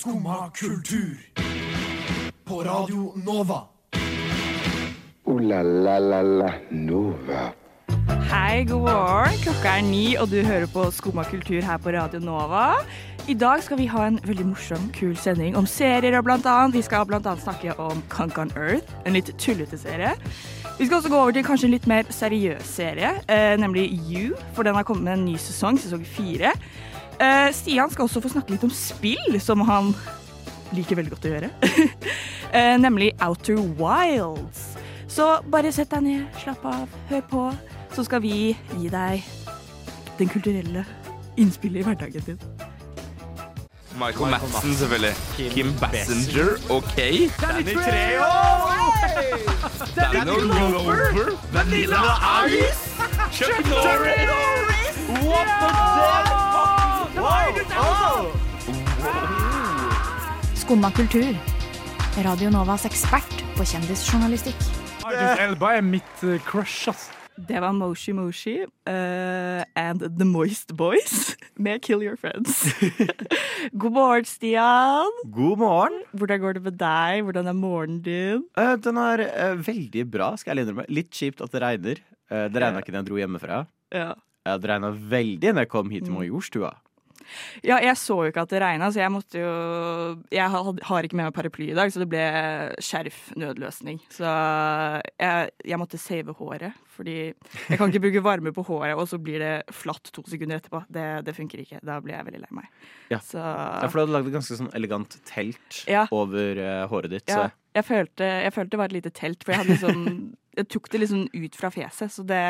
Skumma kultur. På Radio Nova. O-la-la-la-la Nova. Hei, god morgen. Klokka er ni, og du hører på Skumma kultur her på Radio Nova. I dag skal vi ha en veldig morsom, kul sending om serier og blant annet. Vi skal blant annet snakke om Kunk on Earth, en litt tullete serie. Vi skal også gå over til kanskje en litt mer seriøs serie, eh, nemlig You, for den har kommet med en ny sesong, sesong fire. Eh, Stian skal også få snakke litt om spill, som han liker veldig godt å gjøre. uh, nemlig Outer Wilds. Så bare sett deg ned, slapp av, hør på, så skal vi gi deg den kulturelle innspillet i hverdagen din. Michael Madsen, selvfølgelig. Kim Bassinger, OK. Danny Treo! Danny Glover. Vanilla Ice. Chuck Norris. What the devil? Skumma kultur. Radio Novas ekspert på kjendisjournalistikk. Idris Elba er mitt eh, crush, ass. Det var Moshi Moshi uh, and The Moist Boys med Kill Your Friends. God morgen, Stian. God morgen. Hvordan går det med deg? Hvordan er morgenen din? Uh, den er uh, veldig bra, skal jeg innrømme. Litt kjipt at det regner. Eh, det regna ikke da jeg dro hjemmefra. Ja. Det regna veldig når jeg kom hit til Mm. Ja, jeg så jo ikke at det regna, så jeg måtte jo Jeg har, ikke med meg paraply i dag, så det ble skjerf-nødløsning. Så jeg, jeg måtte save håret, fordi jeg kan ikke bruke varme på håret, og så blir det flatt to sekunder etterpå. Det, det funker ikke. Da blir jeg veldig lei meg. Ja. Så Ja, for du hadde lagd et ganske sånn elegant telt Ja. over eh, håret ditt. ja, Så jeg, følte, jeg følte det var et lite telt, for jeg hadde liksom Jeg tok det liksom ut fra fjeset, så det,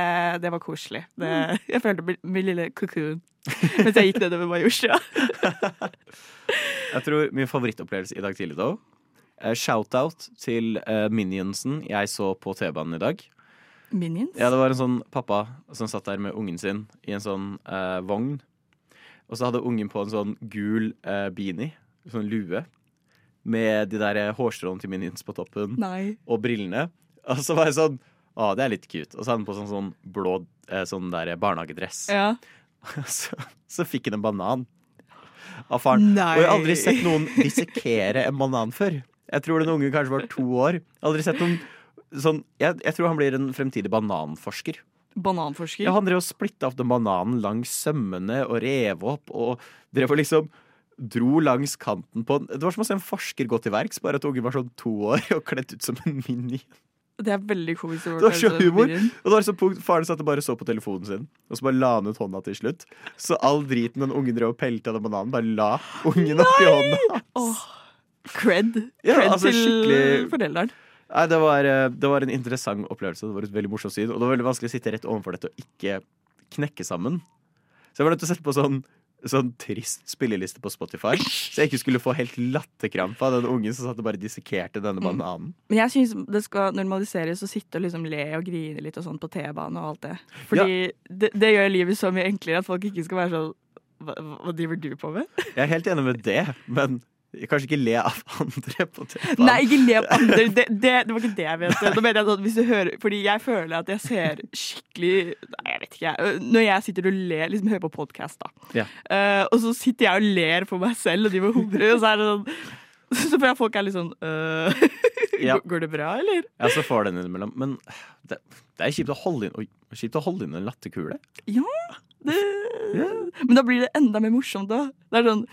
det var koselig. Det, jeg følte min, min lille cocoon mens jeg gikk nedover Majorstua. jeg tror min favorittopplevelse i dag tidlig, da eh, Shout-out til uh, Minionsen jeg så på T-banen i dag. Minions? Ja, det var en sånn pappa som satt der med ungen sin i en sånn uh, vogn. Og så hadde ungen på en sånn gul uh, beanie, sånn lue, med de der hårstråene til Minions på toppen, Nei. og brillene. Og så var jeg sånn Å, det er litt cute. Og så hadde han på sånn, sånn blå eh, sånn der barnehagedress. Ja. Så, så fikk han en banan av faren. Nei. Og jeg har aldri sett noen dissekere en banan før. Jeg tror den ungen kanskje var to år. Aldri sett noen sånn Jeg, jeg tror han blir en fremtidig bananforsker. Bananforsker? Ja, han drev og splitta opp den bananen langs sømmene og rev opp og drev og liksom dro langs kanten på den. Det var som å se en forsker gå til verks, bare at ungen var sånn to år og kledd ut som en mini. Det er veldig komisk. Det var så humor. Og det var så punkt, Faren satt og bare så på telefonen sin, og så bare la han ut hånda til slutt. Så all driten den ungen drev og pelta den bananen, bare la ungen oppi hånda. Oh, cred. Ja, cred altså, til forelderen. Nei, det var, eh, det var en interessant opplevelse. Det var et veldig morsomt syn. Og det var veldig vanskelig å sitte rett overfor dette og ikke knekke sammen. Så jeg var nødt til å sette på sånn, sånn trist spilleliste på Spotify. Så jeg ikke skulle få helt latterkrampe av den ungen som satt og bare dissekerte denne bananen. Men jeg syns det skal normaliseres å sitte og liksom le og grine litt og sånn på T-banen og alt det. Fordi det, det gjør livet så mye enklere at folk ikke skal være sånn hva, hva driver du på med? Jeg er helt enig med det, men kanskje ikke le av andre på T-banen. Nei, ikke le av andre. Det, det, det var ikke det jeg mente. Nå mener jeg sånn, hvis du hører Fordi jeg føler at jeg ser skikkelig Nei, jeg vet ikke. Når jeg sitter og ler, liksom hører på podkast, da. Ja. Uh, og så sitter jeg og ler for meg selv og de må humre, og så er det sånn Så føler jeg folk er litt sånn øh, Ja. går- det bra, eller? Ja, så får den innimellom. Men det, det er kjipt å holde inn Oi, kjipt å holde inn en latterkule. Ja. Det, Men da blir det enda mer morsomt, da. Det er sånn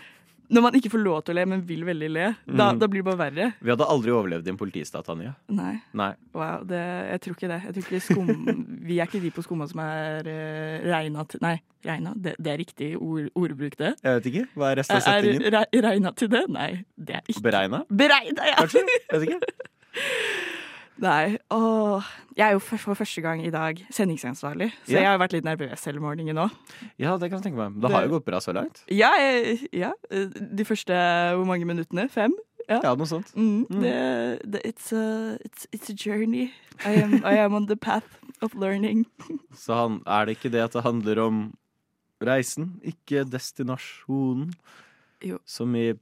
Når man ikke får lov til å le, men vil veldig le, da, Mm. da blir det bare verre. Vi hadde aldri overlevd i en politistat, Tanja. Nei. Nei. Wow, det, jeg tror ikke det. Jeg tror ikke skum, vi er ikke de på skumma som er uh, regna til Nei, regna? Det, det er riktig ord, ordbruk, det. Jeg vet ikke. Hva er resten av Er setningen? re, regna til det? Nei, det er ikke Beregna? Beregna, ja! Kanskje? Jeg Vet ikke. Nei, åh. Jeg er jo for, for første gang i dag sendingsansvarlig, så Ja. jeg har vært litt nervøs hele morgenen nå. Ja, det kan jeg tenke meg. Det har jo gått bra så langt. Ja, ja, de første hvor mange minuttene? Fem? Ja. Ja, noe sånt. Mm, Mm. det, det, it's, a, it's, it's a journey. I am, I am on the path of learning. Så han, er det ikke det at det handler om reisen, ikke destinasjonen? Jo. Som i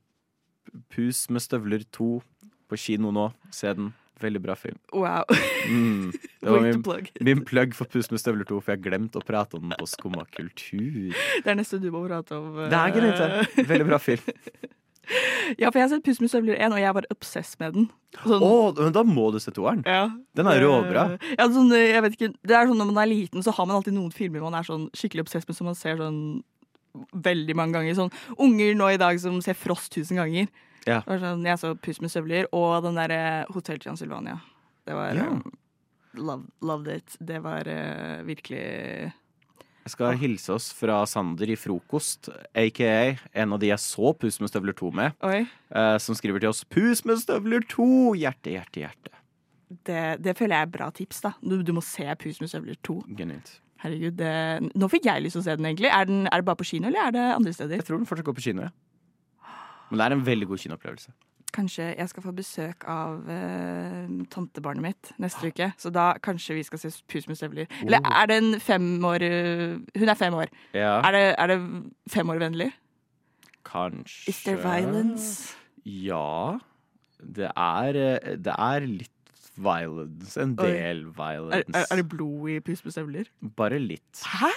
Pus med støvler 2 på kino nå. Se den. Veldig bra film. Wow. Mm. Det var min, plug. min plug for Pus med støvler 2, for jeg har glemt å prate om den på Skumma kultur. Det er neste du må prate om. Det er greit, det. Veldig bra film. Ja, for jeg har sett Puss med støvler 1, og jeg var obsess med den. Sånn, Å, men da må du se toeren. ja. Den er råbra. Eh, Ja, sånn, jeg vet ikke, det er sånn Når man er liten, så har man alltid noen filmer man er sånn skikkelig obsess med, som man ser sånn veldig mange ganger. Sånn unger nå i dag som ser Frost tusen ganger. Ja. Det var Sånn, jeg så Puss med støvler og den derre Hotell Transylvania. Det var Ja. eh, love, Loved it. Det var uh, virkelig Jeg skal hilse oss fra Sander i Frokost, aka en av de jeg så Pus med støvler 2 med, eh, som skriver til oss 'Pus med støvler 2'! Hjerte, hjerte, hjerte. Det, det føler jeg er bra tips, da. Du, du må se Puss med støvler 2. Genialt. Herregud, det, Nå fikk jeg lyst til å se den, egentlig. Er, den, er det bare på kino, eller er det andre steder? Jeg tror den fortsatt går på kino, ja. Men det er en veldig god kinoopplevelse. Kanskje jeg skal få besøk av eh, tantebarnet mitt neste uke. Så da kanskje vi skal se Pus med støvler. Eller er det en fem år eh, Hun er fem år. Ja, Er det, er det femårvennlig? kanskje Is there violence? Ja. Det er, eh, det er litt violence. En del Oi. violence. er, er det blod i Pus med støvler? Bare litt. Hæ?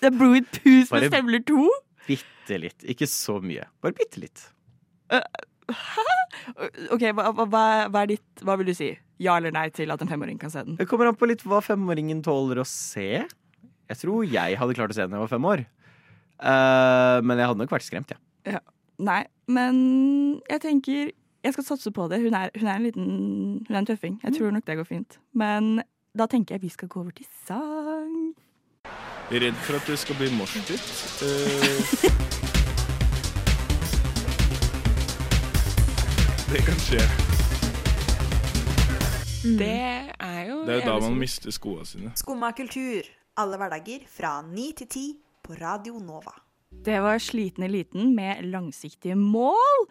Det er blod i Pus Bare- med støvler 2? Bitte litt. Ikke så mye. Bare bitte litt. OK, hva, hva, hva- er ditt Hva vil du si? Ja eller nei til at en femåring kan se den? Det kommer an på litt hva femåringen tåler å se. Jeg tror jeg hadde klart å se den da jeg var fem år. Uh, men jeg hadde nok vært skremt, ja. Nei, men jeg tenker Jeg skal satse på det. Hun er, hun er en liten Hun er en tøffing. Jeg tror nok det går fint. Men da tenker jeg vi skal gå over til sang. Redd for at det skal bli morsdytt. Eh, det kan skje. Det er jo Det er jo da man mister skoene sine. Skumma kultur. Alle hverdager fra ni til ti på Radio Nova. Det var Sliten eliten med langsiktige mål.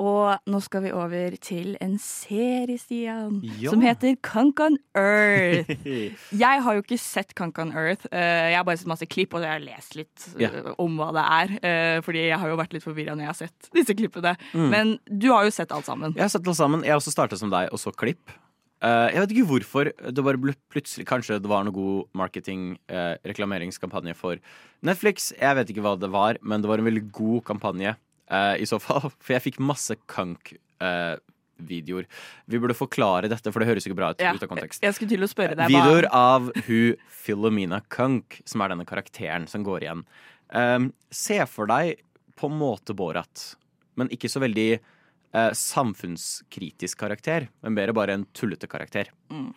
Og nå skal vi over til en serie, Stian, Ja. som heter Kankan Earth. Jeg har jo ikke sett Kankan Earth. Eh, Jeg har bare sett masse klipp, og jeg har lest litt yeah. Om hva det er. eh, Fordi jeg har jo vært litt forvirra når jeg har sett disse klippene. Mm. Men du har jo sett alt sammen. Jeg har sett alt sammen. Jeg har også startet som deg og så klipp. Eh, jeg vet ikke hvorfor. Det bare ble plutselig Kanskje det var noe god marketing, reklameringskampanje for Netflix. Jeg vet ikke hva det var, men det var en veldig god kampanje eh, i så fall. For jeg fikk masse kunk-videoer. Vi burde forklare dette, for det høres ikke bra ut Ja, ut av kontekst. Jeg skulle til å spørre deg Videoer av hun Philomena Kunk, som er denne karakteren som går igjen. Um, se for deg på en måte Borat, men ikke så veldig uh, samfunnskritisk karakter, men bedre bare en tullete karakter. Mm.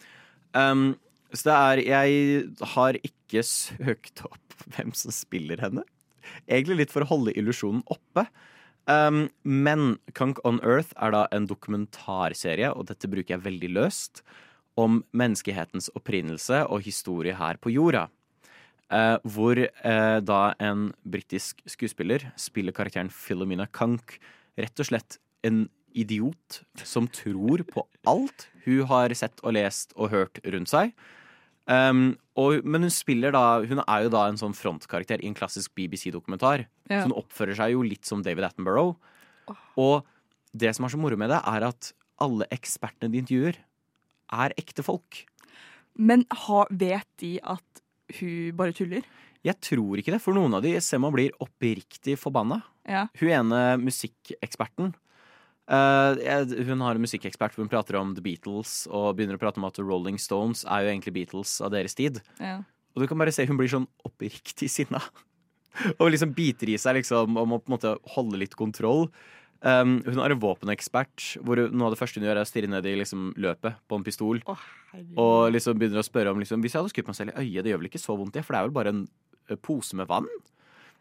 Um, så det er Jeg har ikke søkt opp hvem som spiller henne. Egentlig litt for å holde illusjonen oppe. Um, men Kunk on Earth er da en dokumentarserie, og dette bruker jeg veldig løst, om menneskehetens opprinnelse og historie her på jorda. Uh, hvor uh, da en britisk skuespiller spiller karakteren Philomena Kunk rett og slett en idiot som tror på alt hun har sett og lest og hørt rundt seg. Um, og, men hun spiller da Hun er jo da en sånn frontkarakter i en klassisk BBC-dokumentar. Ja. Så hun oppfører seg jo litt som David Attenborough. Og det som er så moro med det, er at alle ekspertene de intervjuer, er ekte folk. Men ha, vet de at hun bare tuller? Jeg tror ikke det, for noen av de ser man blir oppriktig forbanna. Ja. Hun ene musikkeksperten eh, jeg- Hun har en musikkekspert hvor hun prater om The Beatles og begynner å prate om at Rolling Stones er jo egentlig Beatles av deres tid. Ja. Og du kan bare se hun blir sånn oppriktig sinna. og liksom biter i seg liksom og må på en måte holde litt kontroll. Um, hun er en våpenekspert, hvor hun- noe av det første hun gjør, er å stirre ned i liksom, løpet på en pistol. Oh. Og liksom begynner å spørre om liksom, Hvis jeg hadde skutt meg selv i øyet, det gjør vel ikke så vondt, det, for det er vel bare en pose med vann?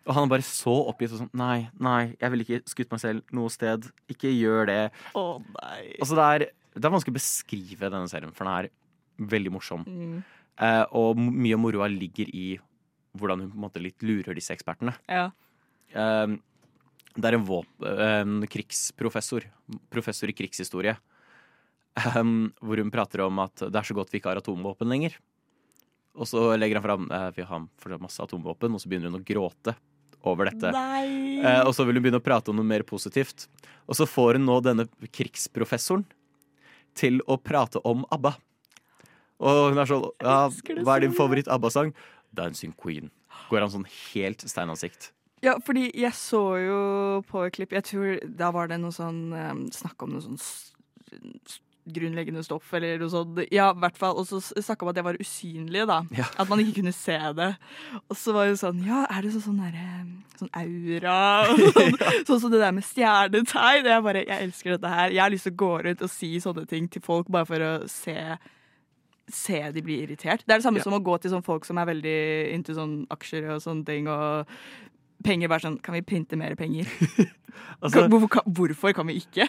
Og han er bare så oppgitt og sånn Nei, nei, jeg ville ikke skutt meg selv noe sted. Ikke gjør det. Å nei. Altså, det er, det er vanskelig å beskrive denne serien, for den er veldig morsom. Mm. Eh, og mye av moroa ligger i hvordan hun på en måte litt lurer disse ekspertene. Ja. Eh, det er en, en krigsprofessor, professor i krigshistorie, um, hvor hun prater om at det er så godt vi ikke har atomvåpen lenger. Og så legger han fram eh, vi har fortsatt masse atomvåpen, og så begynner hun å gråte over dette. Eh, og så vil hun begynne å prate om noe mer positivt. Og så får hun nå denne krigsprofessoren til å prate om ABBA. Og hun er sånn ja, Hva er din favoritt-ABBA-sang? 'Dancing Queen'. Går han sånn helt steinansikt. Ja, fordi jeg så jo på et klipp Jeg tror da var det noe sånn um, Snakk om noe sånn grunnleggende stoff eller noe sånt. Ja, i hvert fall. Og så snakka om at det var usynlig, da. Ja. At man ikke kunne se det. Og så var det sånn Ja, er det så sånn derre Sånn aura og sånn, sånn som det der med stjernetegn. Jeg bare Jeg elsker dette her. Jeg har lyst til å gå rundt og si sånne ting til folk bare for å se Se de blir irritert. Det er det samme Ja. som å gå til sånne folk som er veldig into sånn aksjer og sånne ting. Og penger bare sånn Kan vi printe mer penger? Altså, Kan, hvorfor, kan, hvorfor kan vi ikke?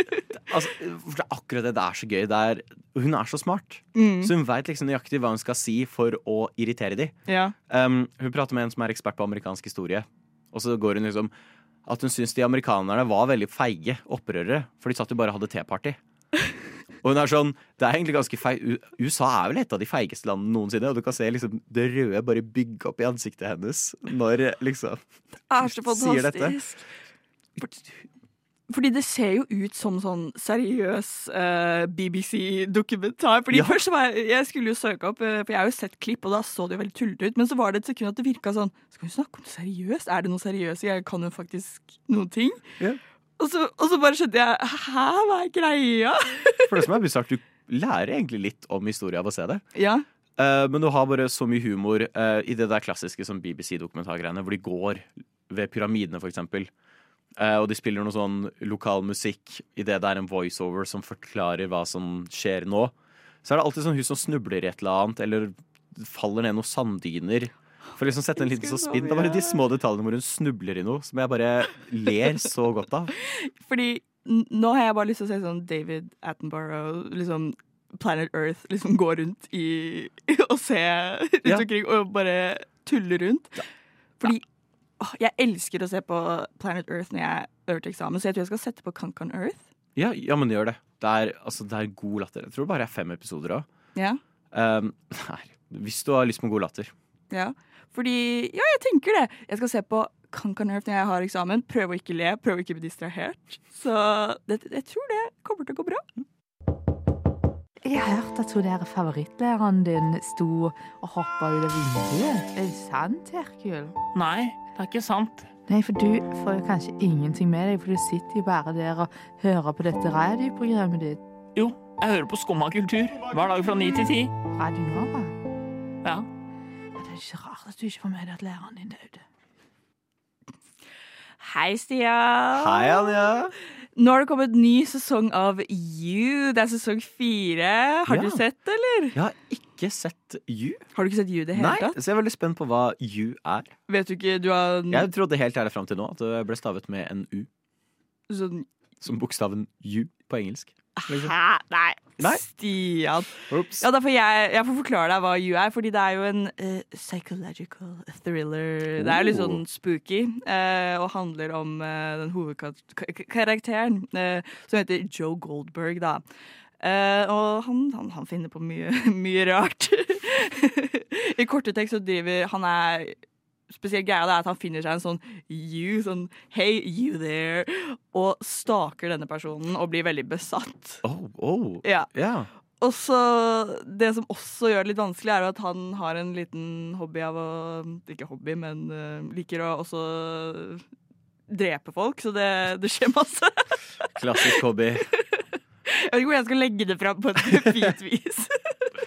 altså, for det er akkurat det. Det er så gøy. Er, hun er så smart. Mm. Så hun veit liksom nøyaktig hva hun skal si for å irritere de. Ja. Um, hun prater med en som er ekspert på amerikansk historie. Og så går hun liksom at hun syns de amerikanerne var veldig feige opprørere. For de satt jo bare og hadde teparty. Og hun er sånn Det er egentlig ganske feil USA er vel et av de feigeste landene noensinne. Og du kan se liksom det røde bare bygge opp i ansiktet hennes når liksom er så fantastisk. Fordi det ser jo ut som sånn seriøs uh, BBC-dokumentar. Fordi Ja. først var jeg, jeg skulle jo søke opp, eh, for jeg har jo sett klipp, og da så det jo veldig tullete ut. Men så var det et sekund at det virka sånn Skal vi snakke om det seriøst? Er det noe seriøst? Jeg kan jo faktisk noen ting. Ja. Og, så, og så bare skjønte jeg Hæ, hva er greia? For det som er bizarrt, du lærer egentlig litt om historie av å se det. Ja. Eh, men du har bare så mye humor eh, i det der klassiske som BBC-dokumentargreiene, hvor de går ved pyramidene, for eksempel. Eh, og de spiller noe sånn lokal musikk i det det er en voiceover som forklarer hva som skjer nå. Så er det alltid sånn hun som snubler i et eller annet, eller faller ned noen sanddyner. For å liksom sette en liten sånn så spinn. Det er bare de små detaljene hvor hun snubler i noe, som jeg bare ler så godt av. Fordi nå har jeg bare lyst til å se sånn David Attenborough, liksom Planet Earth, liksom gå rundt i og se rundt Ja. omkring og bare tulle rundt. Fordi åh, jeg elsker å se på Planet Earth når jeg øver til eksamen, så jeg tror jeg skal sette på Kankan Earth. Ja, ja men gjør det. Det er, altså, det er god latter. Jeg tror det bare er fem episoder òg. Ja. Um, hvis du har lyst på god latter. ja. Fordi Ja, jeg tenker det. Jeg skal se på Kankanerf når jeg har eksamen. Prøve å ikke le, prøve å ikke bli distrahert. Så det, jeg tror det kommer til å gå bra. Jeg har hørt at hun der favorittlæreren din sto og hoppa ut av vinduet. Er det sant, Herkul? Nei, det er ikke sant. Nei, for du får jo kanskje ingenting med deg, for du sitter jo bare der og hører på dette radioprogrammet ditt. Jo, jeg hører på Skumma kultur hver dag fra ni til ti. Radio Nova. Ja. Ja, Det er ikke rart at du ikke får med deg at læreren din døde. Hei, Stian. Hei, Anja. Nå har det kommet ny sesong av You. Det er sesong fire. Har Ja. du sett eller? Jeg har ikke sett You. Har du ikke sett You i det hele Nei, tatt? så jeg er veldig spent på hva You er. Vet du ikke Du har Jeg trodde helt ærlig fram til nå at det ble stavet med en U, sånn som bokstaven You på engelsk. Liksom. Hæ? Nei. Nei. Stian. Ja, da får jeg, jeg får forklare deg hva You er, fordi det er jo en uh, psychological thriller. Det er jo litt Oh. sånn spooky, uh, og handler om uh, den hovedkarakteren, som heter Joe Goldberg, da. Og han, han, han finner på mye, mye rart. I korte tekst så driver Han er Spesielt greia er at han finner seg en sånn you, sånn hey, you there, og staker denne personen og blir veldig besatt. Oh, oh. Ja. Yeah. Og så Det som også gjør det litt vanskelig, er jo at han har en liten hobby av å Ikke hobby, men uh, liker å også drepe folk, så det, det skjer masse. Klassisk hobby. Jeg vet ikke hvor jeg skal legge det fram på et fint vis.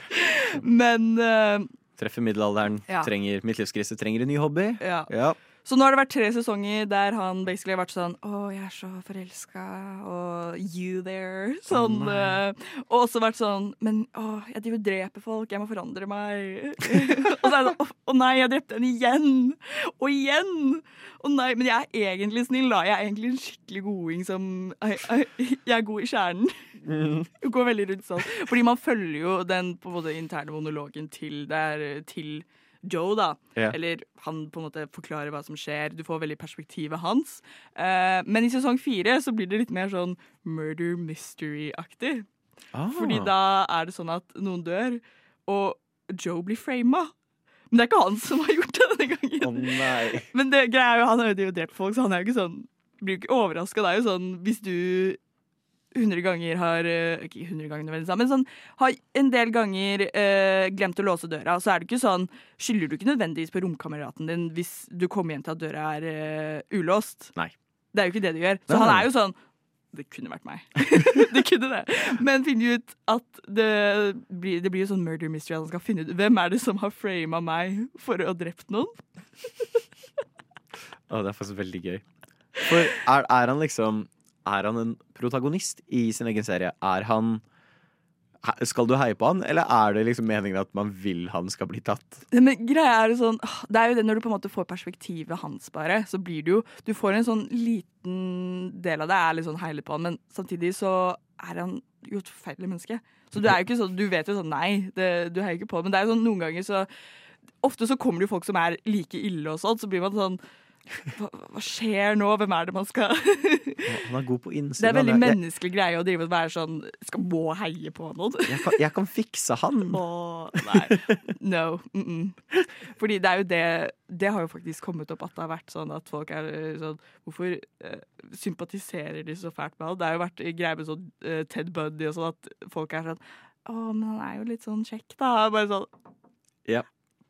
Men eh, Treffer middelalderen, Ja. trenger midtlivskrise, trenger en ny hobby. ja. Ja. Så nå har det vært tre sesonger der han basically har vært sånn Å, jeg er så forelska, og you there. Sånn. Oh, og også vært sånn Men å, jeg driver og dreper folk, jeg må forandre meg. og så er det sånn Å nei, jeg drepte henne igjen! Og igjen! Å nei, men jeg er egentlig snill, da. Jeg er egentlig en skikkelig goding som Jeg er god i kjernen. Det går veldig rundt sånn. Fordi man følger jo den på måte interne monologen til, der, til Joe, da. Yeah. Eller han på en måte forklarer hva som skjer. Du får veldig perspektivet hans. Eh, men i sesong fire så blir det litt mer sånn murder mystery-aktig. Ah. Fordi da er det sånn at noen dør, og Joe blir frama. Men det er ikke han som har gjort det denne gangen. Oh, nei. Men det greia er jo, han har jo drept folk, så han er jo ikke sånn blir jo ikke overraska. Det er jo sånn hvis du 100 ganger har eh, Ikke 100 ganger nødvendigvis, men sånn har en del ganger eh, glemt å låse døra, så er det ikke sånn Skylder du ikke nødvendigvis på romkameraten din hvis du kommer hjem til at døra er eh, ulåst. Nei. Det er jo ikke det du gjør. Så han er jo sånn Det kunne vært meg. det kunne det. Men finne ut at det blir, det blir jo sånn murder mystery. At han skal finne ut hvem er det som har frama meg for å ha drept noen. Å, det er faktisk veldig gøy. For er, er han liksom Er han en protagonist i sin egen serie? Er han Skal du heie på han, eller er det liksom meningen at man vil han skal bli tatt? Men greia er jo sånn Det er jo det når du på en måte får perspektivet hans, bare. Så blir det jo Du får en sånn liten del av det er litt sånn heilig på han, men samtidig så er han jo et forferdelig menneske. Så du er jo ikke sånn Du vet jo sånn Nei, det, du heier ikke på det. Men det er jo sånn noen ganger så Ofte så kommer det jo folk som er like ille og sånn, så blir man sånn hva, hva skjer nå? Hvem er det man skal Han er god på innsiden. Det er veldig menneskelig jeg, greie å drive og være sånn Skal må heie på noen. jeg, kan, jeg kan fikse han. Åh, nei. No. Mm -mm. Fordi det er jo det Det har jo faktisk kommet opp at det har vært sånn at folk er eh, sånn Hvorfor uh, sympatiserer de så fælt med han? Det har jo vært greier med sånn uh, Ted Bundy og sånn at folk er sånn Å, men han er jo litt sånn kjekk, da. Bare sånn Ja.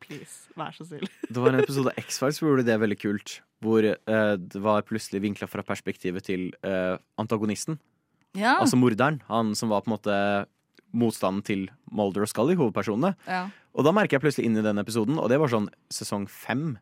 Please, vær så snill. Det var en episode av X-Files hvor gjorde det veldig kult. Hvor eh, det var plutselig vinkla fra perspektivet til eh, antagonisten. Ja. Altså morderen. Han som var på en måte motstanden til Mulder og Scully, hovedpersonene. ja. Og da merker jeg plutselig inn i den episoden, og det var sånn sesong fem.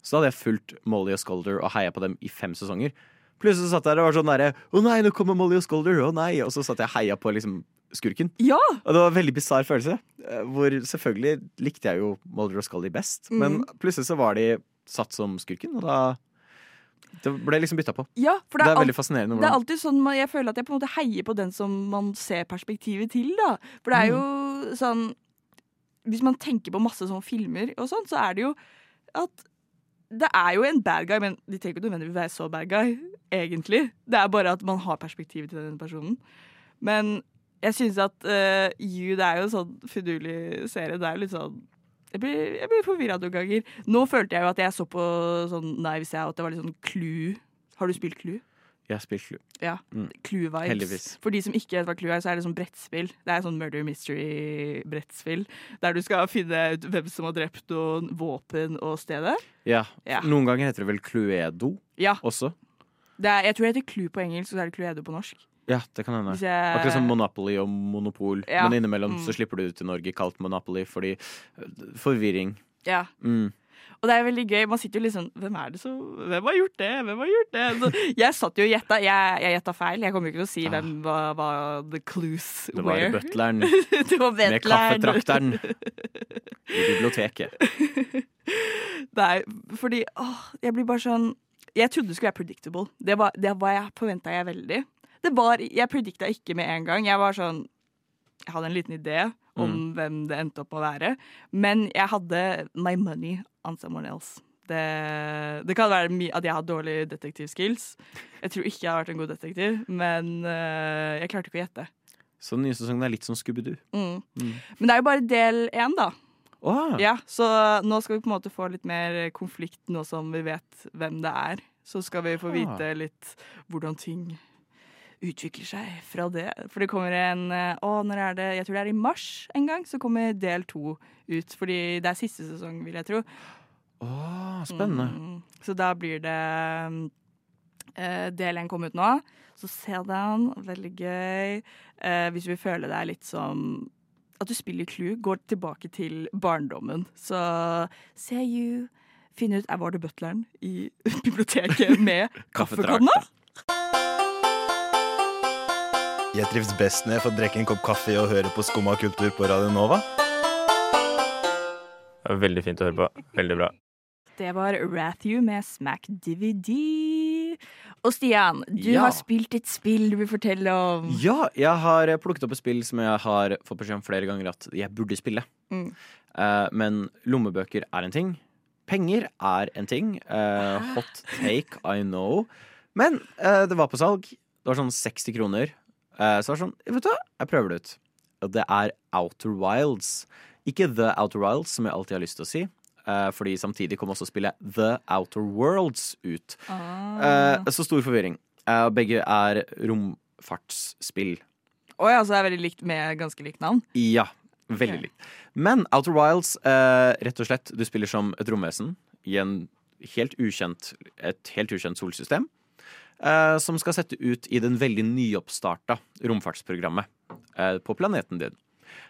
Så da hadde jeg fulgt Molly og Scolder og heia på dem i fem sesonger. Plutselig så satt jeg der og var sånn derre Å nei, nå kommer Molly og Scolder! Å nei! Og så satt jeg og heia på liksom skurken. ja. Og det var en veldig bisarr følelse. eh, Hvor selvfølgelig likte jeg jo Mulder og Scully best, men plutselig så var de satt som skurken, og da Det ble liksom bytta på. ja, Det det er veldig fascinerende. Det er alltid sånn man, Jeg føler at jeg på en måte heier på den som man ser perspektivet til. da For det er jo Mm. sånn Hvis man tenker på masse sånne filmer og sånn, så er det jo at det er jo en bad guy, men de trenger ikke nødvendigvis være så bad guy, egentlig. Det er bare at man har perspektivet til den personen. Men jeg syns at uh, You det er jo en sånn finurlig serie. Det er jo litt sånn Jeg blir, jeg blir forvirra noen ganger. Nå følte jeg jo at jeg så på sånn Knives Out, det var litt sånn Clue. Har du spilt Clue? Jeg har spilt Clue. Ja. Mm. Clue-vibes. Heldigvis. For de som ikke vet hva Clue er, så er det sånn brettspill. Det er sånn murder mystery-brettspill. Der du skal finne ut hvem som har drept noen, våpen og stedet. Ja. Ja. Noen ganger heter det vel Cluedo Ja. også. Det er, jeg tror det heter Clue på engelsk, og så er det Cluedo på norsk. Ja, det kan hende. Jeg- Akkurat som Monopoly og Monopol. Ja. Men innimellom Mm. så slipper du ut i Norge kalt Monopoly fordi øh, Forvirring. Ja. Mm. Og det er veldig gøy. Man sitter jo sånn Hvem er det som Hvem har gjort det? Hvem har gjort det? Så jeg satt jo og gjetta. Jeg, jeg gjetta feil. Jeg kommer jo ikke til å si Ah. hvem var, var the clues Det var where. butleren det var med kaffetrakteren i biblioteket. Nei, fordi åh, jeg blir bare sånn Jeg trodde det skulle være predictable. Det var, det var jeg forventa jeg veldig. Det var, jeg predikta ikke med en gang. Jeg var sånn Jeg hadde en liten idé om Mm. hvem det endte opp å være. Men jeg hadde my money on someone else. Det, det kan være at jeg har dårlige detektivskills. Jeg tror ikke jeg har vært en god detektiv, men eh, jeg klarte ikke å gjette. Så den nye sesongen er litt som Scooby-Doo. Mm. Mm. Men det er jo bare del én, da. Åh, Ja, så nå skal vi på en måte få litt mer konflikt nå som vi vet hvem det er. Så skal vi få Ah. vite litt hvordan ting utvikler seg fra det. For det kommer en eh, Å, når er det? Jeg tror det er i mars en gang, så kommer del to ut. Fordi det er siste sesong, vil jeg tro. Åh, spennende. Mm, så da blir det eh, Del én kom ut nå, så se den. Veldig gøy. Eh, hvis du vil føle deg litt som at du spiller Clue, går tilbake til barndommen. Så se you. Finn ut er var det butleren i biblioteket med kaffekanna. Jeg trives best når jeg får drikke en kopp kaffe og høre på Skumma kultur på Radio Nova. Det var Veldig fint å høre på. Veldig bra. Det var Rathew med Smack DVD. Og Stian, du Ja. har spilt et spill du vil fortelle om. Ja, jeg har plukket opp et spill som jeg har fått beskjed om flere ganger at jeg burde spille. Mm. Uh, men lommebøker er en ting. Penger er en ting. Uh, hot take, I know. Men uh, det var på salg. Det var sånn 60 kroner. Eh, så det var sånn, vet du hva, jeg prøver det ut. Det er Outer Wilds. Ikke The Outer Wilds, som jeg alltid har lyst til å si. Eh, fordi samtidig kom også spillet The Outer Worlds ut. Ah. Eh, så stor forvirring. Begge er romfartsspill. Å ja, så det er veldig likt med ganske likt navn? Ja, veldig okay. likt. Men Outer Wilds, rett og slett, du spiller som et romvesen i en helt ukjent, et helt ukjent solsystem. Eh, som skal sette ut i den veldig nyoppstarta romfartsprogrammet eh, på planeten din.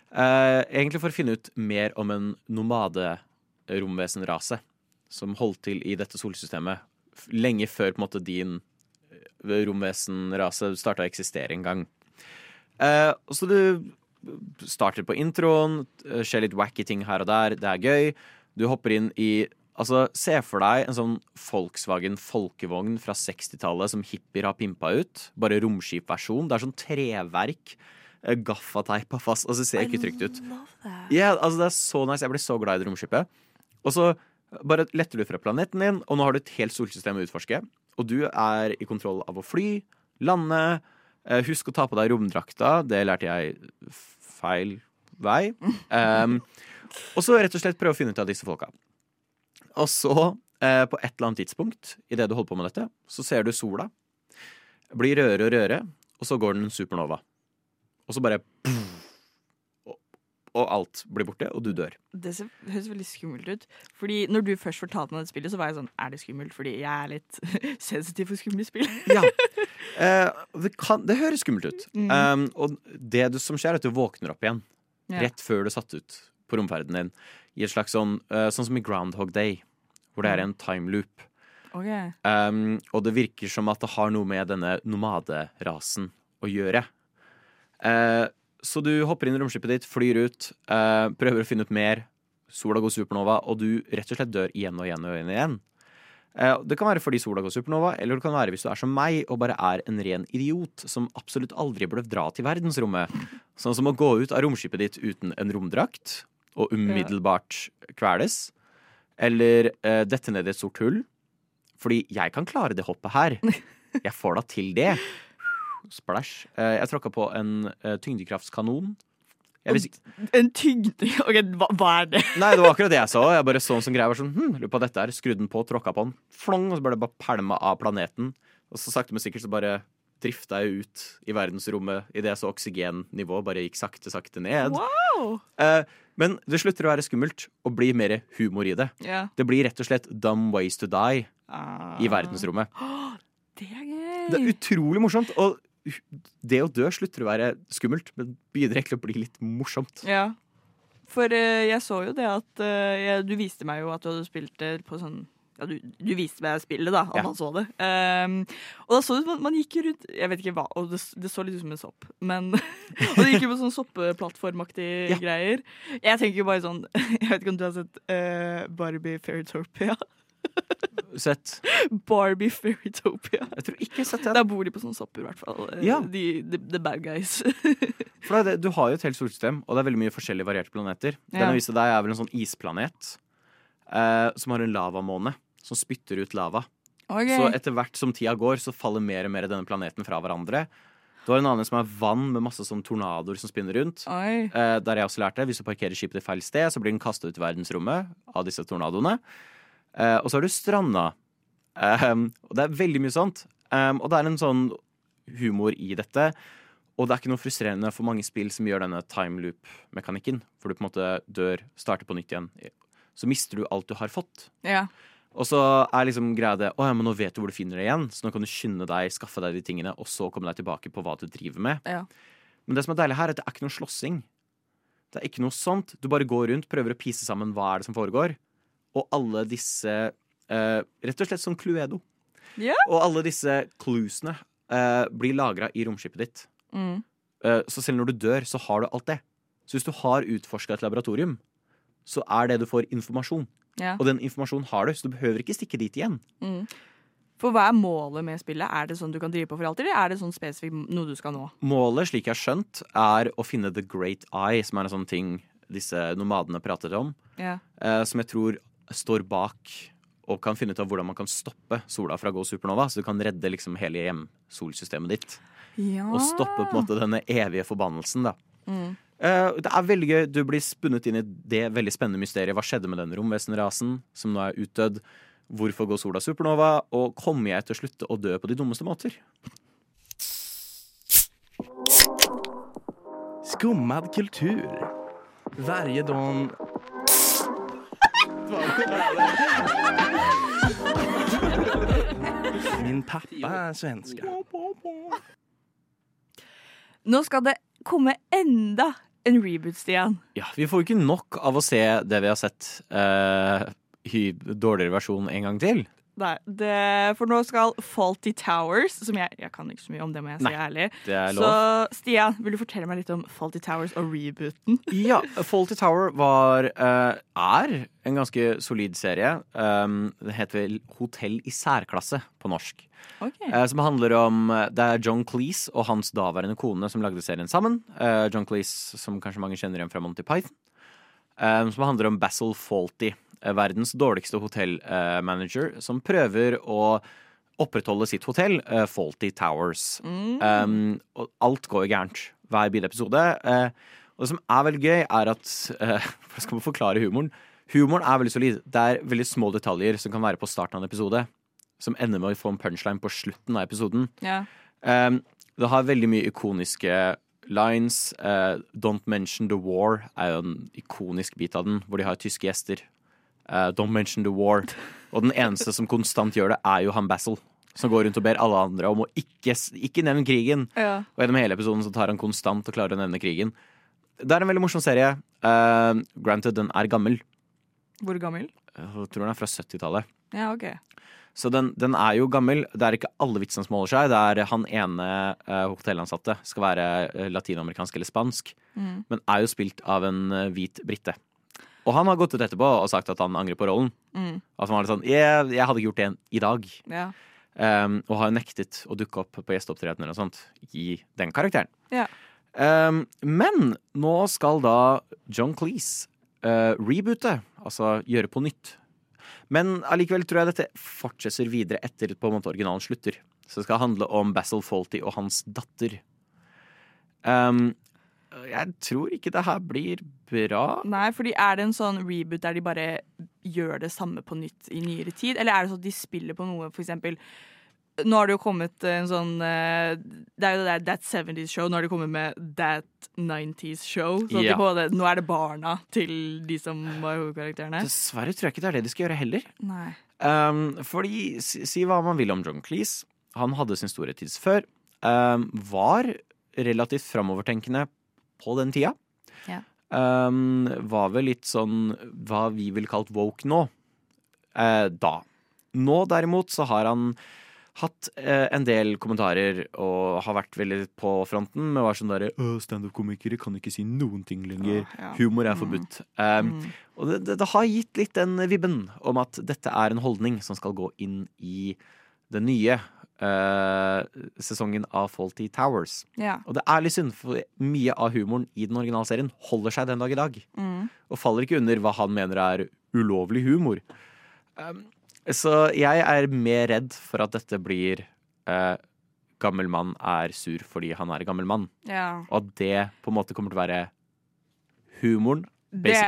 Eh, egentlig for å finne ut mer om en nomade-romvesenrase som holdt til i dette solsystemet lenge før på en måte din romvesenrase starta å eksistere en gang. Så du starter på introen, skjer litt wacky ting her og der, det er gøy. Du hopper inn i Altså, se for deg en sånn Volkswagen folkevogn fra 60-tallet som hippier har pimpa ut. Bare romskipversjon. Det er sånn treverk. eh, Gaffateipa fast. Altså, det ser ikke trygt ut. Yeah, altså, det er så nice. Jeg blir så glad i det romskipet. Og så bare letter du fra planeten din, og nå har du et helt solsystem å utforske. Og du er i kontroll av å fly, lande. Eh, Husk å ta på deg romdrakta. Det lærte jeg feil vei. Um, og så rett og slett prøve å finne ut av disse folka. Og så, eh, på et eller annet tidspunkt idet du holder på med dette, så ser du sola. Blir rødere og rødere, og så går den supernova. Og så bare og, og alt blir borte, og du dør. Det ser, høres veldig skummelt ut. Fordi når du først fortalte meg det spillet, så var jeg sånn Er det skummelt? Fordi jeg er litt sensitiv for skumle spill. Ja. Eh, det, kan, det høres skummelt ut. Mm. Um, og det du, som skjer, er at du våkner opp igjen Ja. rett før du satt ut på romferden din. I et slags sånn, uh, sånn som i Groundhog Day, hvor det er en time loop. Ok. Um, og det virker som at det har noe med denne nomaderasen å gjøre. Uh, så du hopper inn i romskipet ditt, flyr ut, uh, prøver å finne ut mer. Sola går supernova, og du rett og slett dør igjen og igjen og igjen. og igjen. Uh, det kan være fordi sola går supernova, eller det kan være hvis du er som meg og bare er en ren idiot som absolutt aldri burde dra til verdensrommet. Sånn som å gå ut av romskipet ditt uten en romdrakt og umiddelbart kveles. Eller eh, dette ned i et stort hull. Fordi jeg kan klare det hoppet her. Jeg får da til det. Splash. Eh, jeg tråkka på en eh, tyngdekraftskanon. En tyngde Ok, hva, hva er det? Nei, det var akkurat det jeg så. Jeg bare så en sånn greie. Sånn, hm, lurer på dette her. Skrudde den på, tråkka på den. Flong, og så ble det bare pælma av planeten. Og så sakte, men sikkert så bare drifta jeg ut i verdensrommet idet jeg så oksygennivået bare gikk sakte, sakte ned. Wow! Eh, men det slutter å være skummelt og blir mer humor i det. Ja. Det blir rett og slett dumb ways to die Ah. i verdensrommet. Det er gøy. Det er utrolig morsomt. Og det å dø slutter å være skummelt, men begynner egentlig å bli litt morsomt. Ja. For uh, jeg så jo det at uh, jeg, Du viste meg jo at du hadde spilt det på sånn ja, du, du viste meg spillet, da, om Ja. han så det. Um, og da så det ut som man gikk rundt Jeg vet ikke hva, og det, det så litt ut som en sopp. Men Og det gikk jo på sånn soppeplattformaktige Ja. greier. Jeg tenker jo bare sånn Jeg vet ikke om du har sett uh, Barbie Fairytopia? Sett. Barbie Fairytopia. Jeg tror ikke jeg har sett den. Der bor de på sånne sopper, i hvert fall. Eh, Ja. De, the, the bad guys. For det, du har jo et helt solsystem, og det er veldig mye forskjellige varierte planeter. Den jeg viste deg, er vel en sånn isplanet eh, som har en lavamåne som spytter ut lava. Okay. Så etter hvert som tida går, så faller mer og mer av denne planeten fra hverandre. Du har en annen som er vann med masse sånn tornadoer som spinner rundt. Eh, der jeg også lærte Hvis du parkerer skipet i feil sted, så blir den kastet ut i verdensrommet av disse tornadoene. Eh, og så har du stranda. Eh, og det er veldig mye sånt. Um, og det er en sånn humor i dette. Og det er ikke noe frustrerende for mange spill som gjør denne time loop-mekanikken. For du på en måte dør, starter på nytt igjen. Så mister du alt du har fått. Ja. Og så er liksom greia det Å ja, men nå vet du hvor du finner det igjen, så nå kan du skynde deg, skaffe deg de tingene, og så komme deg tilbake på hva du driver med. Ja. Men det som er deilig her, er at det er ikke noe slåssing. Det er ikke noe sånt. Du bare går rundt, prøver å pise sammen hva er det som foregår. Og alle disse eh, Rett og slett som Cluedo. Yeah. Og alle disse cluesene eh, blir lagra i romskipet ditt. Mm. Eh, så selv når du dør, så har du alt det. Så hvis du har utforska et laboratorium, så er det du får informasjon. Ja. Og den informasjonen har du, så du behøver ikke stikke dit igjen. Mm. For hva er målet med spillet? Er det sånn du kan drive på for alltid, eller er det sånn spesifikt noe du skal nå? Målet, slik jeg har skjønt, er å finne the great eye, som er en sånn ting disse nomadene prater om. Ja. eh, som jeg tror står bak og kan finne ut av hvordan man kan stoppe sola fra å gå supernova. Så du kan redde liksom hele hjemsolsystemet ditt. Ja. Og stoppe på en måte denne evige forbannelsen, da. Mm. Eh, det er veldig gøy. Du blir spunnet inn i det veldig spennende mysteriet. Hva skjedde med den romvesenrasen som nå er utdødd? Hvorfor går sola supernova? Og kommer jeg til å slutte å dø på de dummeste måter? Skummad kultur. Varje dag... Min pappa er svenska. Nå skal det komme enda en reboot, Stian. Ja, Vi får jo ikke nok av å se det vi har sett uh, i dårligere versjon en gang til. Nei, det, for nå skal Faulty Towers, som jeg, jeg kan ikke så mye om det, må jeg si Nei, ærlig. det er lov. Så. Stian, vil du fortelle meg litt om Faulty Towers og rebooten? Ja, Faulty Tower var eh, er en ganske solid serie. Um, det heter vel Hotell i særklasse på norsk. Ok. Eh, som handler om Det er John Cleese og hans daværende kone som lagde serien sammen. Eh, John Cleese, som kanskje mange kjenner igjen fra Monty Python. Som handler om Basil Faulty, verdens dårligste hotellmanager, som prøver å opprettholde sitt hotell, uh, Faulty Towers. Mm. Um, og alt går gærent hver bilepisode. Uh, og det som er veldig gøy, er at uh, For skal man forklare humoren Humoren er veldig solid. Det er veldig små detaljer som kan være på starten av en episode, som ender med å få en punchline på slutten av episoden. Yeah. Um, det har veldig mye ikoniske lines. Uh, Don't mention the war er jo en ikonisk bit av den, hvor de har tyske gjester. Eh, Don't mention the war. Og den eneste som konstant gjør det, er jo han Basil. Som går rundt og ber alle andre om å ikke, ikke nevne krigen. Ja. Og gjennom hele episoden så tar han konstant og klarer å nevne krigen. Det er en veldig morsom serie. Uh, granted, den er gammel. Hvor gammel? Jeg tror den er fra 70-tallet. Ja, ok. Så den, den er jo gammel. Det er ikke alle vitsene som holder seg. Det er han ene uh, hotellansatte skal være eh, latinamerikansk eller spansk, Mm. men er jo spilt av en eh, hvit brite. Og han har gått ut etterpå og sagt at han angrer på rollen. Mm. At han var litt sånn jeg, jeg hadde ikke gjort det i dag. Ja. Um, og har nektet å dukke opp på gjesteopptredener og sånt i den karakteren. Ja. Um, men nå skal da John Cleese uh, reboote, altså gjøre på nytt. Men allikevel tror jeg dette fortsetter videre etter på en måte originalen slutter. Så det skal handle om Basil Faulty og hans datter. Um, jeg tror ikke det her blir bra. Nei, fordi er det en sånn reboot der de bare gjør det samme på nytt i nyere tid? Eller er det sånn at de spiller på noe, for eksempel Nå har det jo kommet en sånn eh, Det er jo det der That 70's Show. Nå har de kommet med That 90's Show. Så Ja. de nå er det barna til de som var hovedkarakterene. Dessverre tror jeg ikke det er det de skal gjøre heller. Nei. Um, fordi, si, si hva man vil om John Cleese. Han hadde sin store tids før. Um, var relativt framovertenkende på den tida. Ja. Um, var vel litt sånn hva vi ville kalt woke nå. Uh, da. Nå derimot så har han hatt uh, en del kommentarer og har vært veldig på fronten med å være sånn derre «Åh, Standup-komikere kan ikke si noen ting lenger. Åh, ja. Humor er Mm. forbudt. Um, Mm. Og det, det, det har gitt litt den vibben om at dette er en holdning som skal gå inn i det nye eh, sesongen av Faulty Towers. Ja. Og det er litt synd, for mye av humoren i den originale serien holder seg den dag i dag. Mm. Og faller ikke under hva han mener er ulovlig humor. Um, så jeg er mer redd for at dette blir eh, gammel mann er sur fordi han er gammel mann. Ja. Og at det på en måte kommer til å være humoren. Det,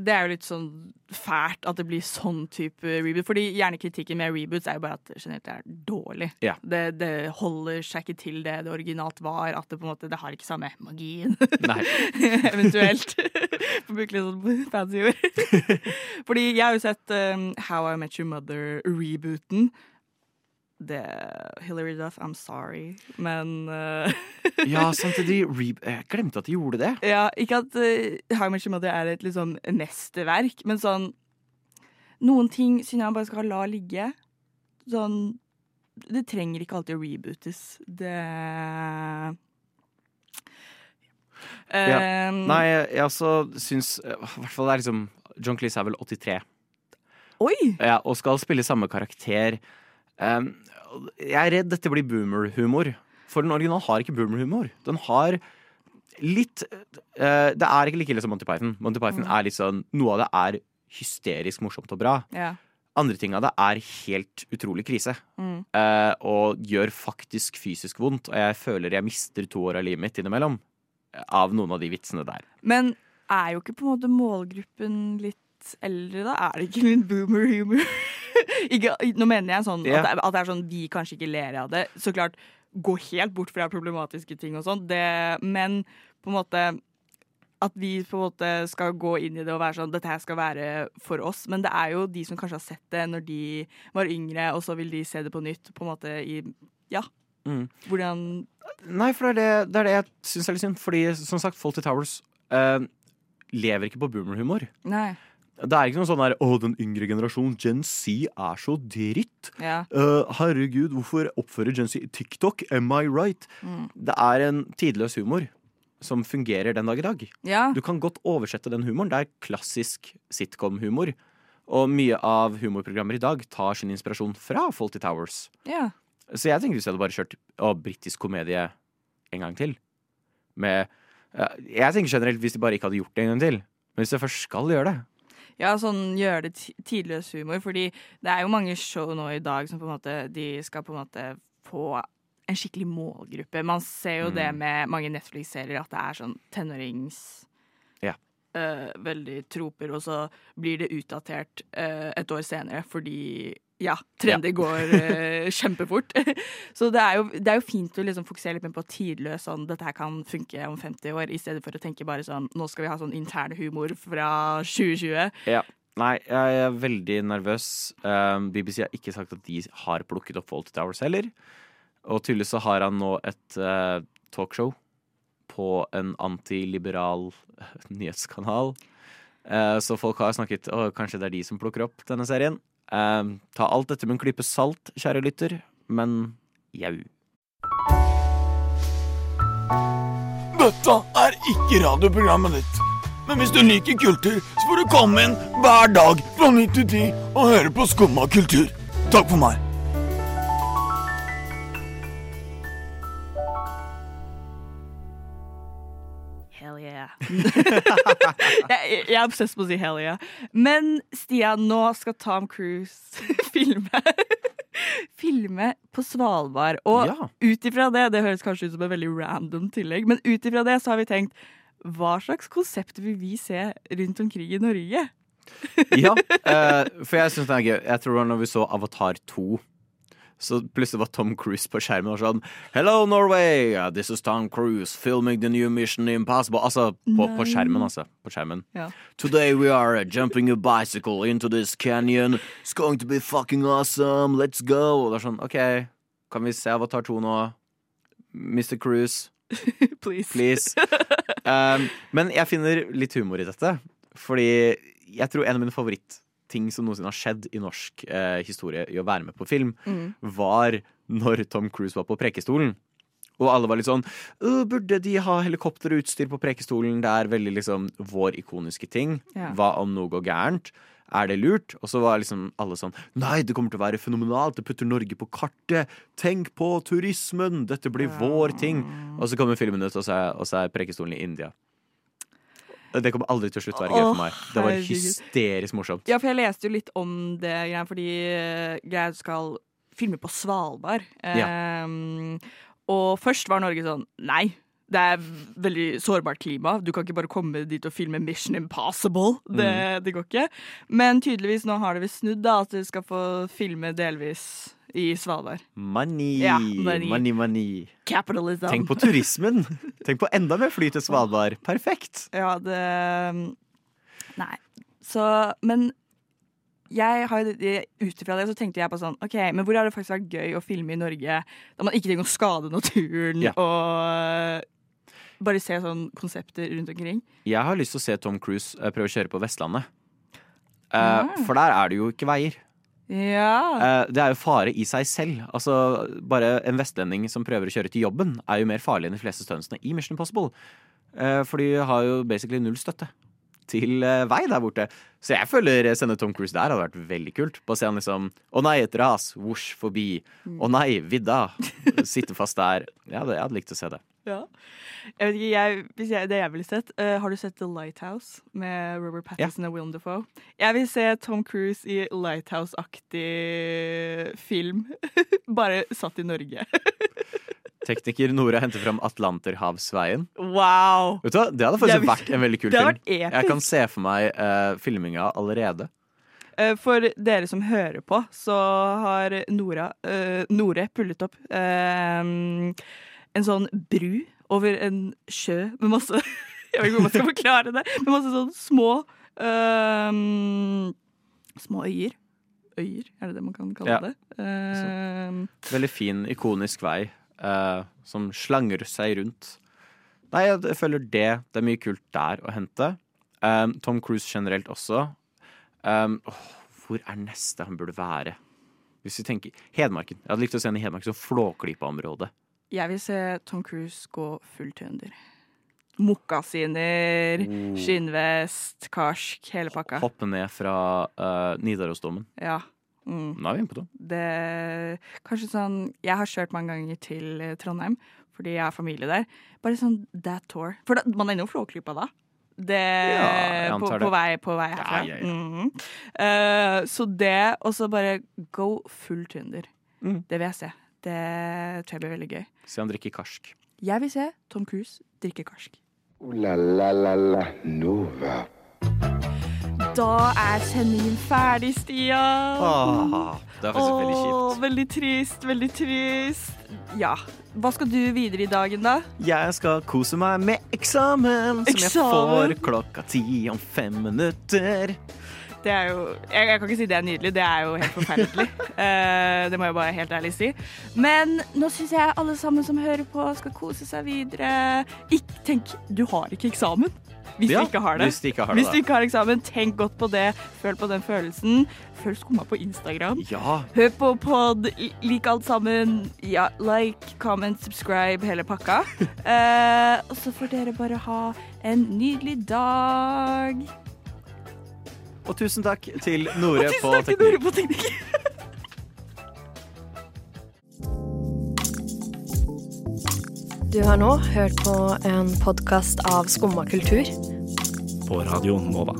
det er jo litt sånn fælt at det blir sånn type reboot. Fordi gjerne kritikken med reboots er jo bare at det generelt er dårlig. Ja. Det, det holder seg ikke til det det originalt var. At det på en måte Det har ikke samme magien. Nei. Eventuelt. For å bruke litt sånn fancy ord. Fordi jeg har jo sett um, How I Met Your Mother-rebooten. Det Hilary Duff, I'm sorry, men uh, Ja, samtidig Jeg glemte at de gjorde det. Ja, ikke at uh, How Much Mother er et liksom mesterverk, men sånn Noen ting synes jeg bare skal la ligge. Sånn Det trenger ikke alltid å rebootes. Det Ja. Um, Nei, jeg, jeg også syns I hvert fall det er liksom John Cleese er vel 83. Oi! Ja, og skal spille samme karakter. Um, jeg er redd dette blir boomer-humor. For den originalen har ikke boomer-humor. Den har litt eh, Det er ikke like ille som Monty Python. Monty Python Mm. er litt sånn Noe av det er hysterisk morsomt og bra. Ja. Andre ting av det er helt utrolig krise. Mm. eh, og gjør faktisk fysisk vondt. Og jeg føler jeg mister to år av livet mitt innimellom. Av noen av de vitsene der. Men er jo ikke på en måte målgruppen litt eldre, da? Er det ikke litt boomer-humor? nå mener jeg sånn yeah. at, det, at det er sånn vi kanskje ikke ler av det. Så klart, gå helt bort fra problematiske ting og sånn, men på en måte at vi på en måte skal gå inn i det og være sånn Dette her skal være for oss. Men det er jo de som kanskje har sett det når de var yngre, og så vil de se det på nytt. På en måte i Ja. Mm. Hvordan Nei, for det er det, det, er det jeg syns er litt synd. Fordi som sagt, Fawlty Towers eh, lever ikke på boomerhumor. Det er ikke noe sånn der 'Å, den yngre generasjonen, Gen Z, er så dritt'. Ja. Uh, herregud, hvorfor oppfører Gen Z TikTok? Am I right? Mm. Det er en tidløs humor som fungerer den dag i dag. Ja. Du kan godt oversette den humoren. Det er klassisk sitcom-humor. Og mye av humorprogrammer i dag tar sin inspirasjon fra Fawlty Towers. Ja. Så jeg tenker hvis jeg hadde bare kjørt å, britisk komedie en gang til med uh, Jeg tenker generelt hvis de bare ikke hadde gjort det en gang til. Men hvis jeg først skal gjøre det Ja, sånn gjøre det tidløs humor. Fordi det er jo mange show nå i dag som på en måte De skal på en måte få en skikkelig målgruppe. Man ser jo det Mm. med mange Netflix-serier at det er sånn tenårings... Ja. Uh, veldig troper, og så blir det utdatert uh, et år senere fordi ja, trender går uh, kjempefort. så det er, jo, det er jo fint å liksom fokusere litt mer på tidløs sånn dette her kan funke om 50 år, i stedet for å tenke bare sånn nå skal vi ha sånn intern humor fra 2020. Ja. Nei, jeg er veldig nervøs. Um, BBC har ikke sagt at de har plukket opp Fawlty Towers heller. Og tydeligvis så har han nå et uh, talkshow på en antiliberal nyhetskanal. Uh, så folk har snakket og kanskje det er de som plukker opp denne serien. Um, ta alt dette med en klype salt, kjære lytter, men jau. Dette er ikke radioprogrammet ditt. Men hvis du liker kultur, så får du komme inn hver dag fra 9 til 10 og høre på Skumma kultur. Takk for meg. jeg, jeg er obsess på å si hell yeah. Men Stian, nå skal Tom Cruise filme Filme på Svalbard. Og Ja. ut ifra det, det høres kanskje ut som et veldig random tillegg, men ut ifra det så har vi tenkt hva slags konsept vil vi se rundt omkring i Norge? Ja, eh, for jeg syns det er gøy. Jeg tror når vi så Avatar 2. Så plutselig var Tom Cruise på skjermen og sånn Hello, Norway! This is Tom Cruise filming the new Mission Impossible. Altså på, på skjermen, altså. På skjermen. Ja. Today we are uh, jumping a bicycle into this canyon. It's going to be fucking awesome. Let's go. Og det er sånn, OK, kan vi se Avatar 2 nå? Mr. Cruise, Please. please. Um, men jeg finner litt humor i dette. Fordi jeg tror en av mine favorittting som noensinne har skjedd i norsk eh, historie i å være med på film, Mm. var når Tom Cruise var på Prekestolen. Og alle var litt sånn «Øh, Burde de ha helikopterutstyr på Prekestolen? Det er veldig liksom vår ikoniske ting. Ja. Hva om noe går gærent? Er det lurt? Og så var liksom alle sånn Nei, det kommer til å være fenomenalt. Det putter Norge på kartet. Tenk på turismen! Dette blir vår ting. Og så kommer filmen ut, og så er, og så er Prekestolen i India. Det kommer aldri til å slutte å være gøy for meg. Det var hysterisk morsomt. Ja, for jeg leste jo litt om det, fordi uh, greia skal filme på Svalbard. Um, og først var Norge sånn Nei, det er veldig sårbart klima. Du kan ikke bare komme dit og filme Mission Impossible. Det, det går ikke. Men tydeligvis nå har det visst snudd, da, at de skal få filme delvis i Svalbard. Money, Ja, money. money, money. Capitalism. Tenk på turismen! Tenk på enda mer fly til Svalbard. Perfekt! Ja, det Nei. Så Men jeg har ut ifra det så tenkte jeg på sånn OK, men hvor har det faktisk vært gøy å filme i Norge da man ikke trenger å skade naturen Ja. og bare se sånn konsepter rundt omkring? Jeg har lyst til å se Tom Cruise eh, prøve å kjøre på Vestlandet. Eh, Ja. For der er det jo ikke veier. Ja. Eh, det er jo fare i seg selv. Altså, Bare en vestlending som prøver å kjøre til jobben, er jo mer farlig enn de fleste stuntsene i Mission Impossible. For de har jo basically null støtte til vei der borte. Så jeg føler å sende Tom Cruise der hadde vært veldig kult. Bare se han liksom Å nei, et ras! Vosj forbi. Å nei, vidda! Sitte fast der. Ja, det, jeg hadde likt å se det. Ja. Jeg vet ikke, jeg, hvis jeg, Det jeg ville sett uh, Har du sett The Lighthouse med Robert Pattinson og Willem Dafoe? Jeg vil se Tom Cruise i Lighthouse-aktig film. Bare satt i Norge. Tekniker Nora henter fram Atlanterhavsveien. Wow! Vet du hva? Det hadde faktisk er- vært en veldig kul film. Jeg kan se for meg uh, filminga allerede. Eh, For dere som hører på, så har Nora, uh, Nore pullet opp eh, en sånn bru over en sjø med masse Jeg vet ikke om man skal forklare det. med masse sånne små øhm, Små øyer. Øyer, er det det man kan kalle Ja. det? Øhm, Veldig fin, ikonisk vei uh, som slanger seg rundt. Nei, jeg føler det. Det er mye kult der å hente. Um, Tom Cruise generelt også. Um, oh, hvor er neste han burde være? Hvis vi tenker Hedmarken. Jeg hadde likt å se han i Hedmark som Flåklypa-område. Jeg vil se Tom Cruise gå full trønder. Mokkasiner, Oh. skinnvest, karsk, hele pakka. Hoppe ned fra uh, Nidarosdomen. Ja. Mm. Nå er vi inne på det. det Kanskje sånn Jeg har kjørt mange ganger til eh, Trondheim fordi jeg har familie der. Bare sånn that tour. For da, man er innom Flåklypa da. Det, ja, på, det. på, vei, på vei herfra. Ja, ja, ja. -hmm. uh, så det, og så bare go full trønder. Mm. Det vil jeg se. Det tror jeg blir veldig gøy. Se han drikker karsk. Jeg vil se Tom Cruise drikke karsk. Ooh la la la la Nova. Da er sendingen ferdig, Stian. Åh, det er faktisk veldig kjipt. Åh, Veldig trist, veldig trist. Ja. Hva skal du videre i dagen, da? Jeg skal kose meg med eksamen, eksamen. som jeg får klokka ti om fem minutter. Det er jo jeg, jeg kan ikke si det er nydelig, det er jo helt forferdelig. uh, det må jeg bare helt ærlig si. Men nå syns jeg alle sammen som hører på, skal kose seg videre. Ikke, tenk, du har ikke eksamen. Hvis Ja, du ikke har det. hvis du ikke har det, Hvis du ikke har eksamen, tenk godt på det. Føl på den følelsen. Følg Skumma på Instagram. Ja. Hør på pod, li- lik alt sammen. Ja, like, comment, subscribe, hele pakka. Eh, og så får dere bare ha en nydelig dag. Og tusen takk til Nore Og på takk teknikk. På teknikk. Du har nå hørt på en podkast av Skumma kultur. På Radio Nova.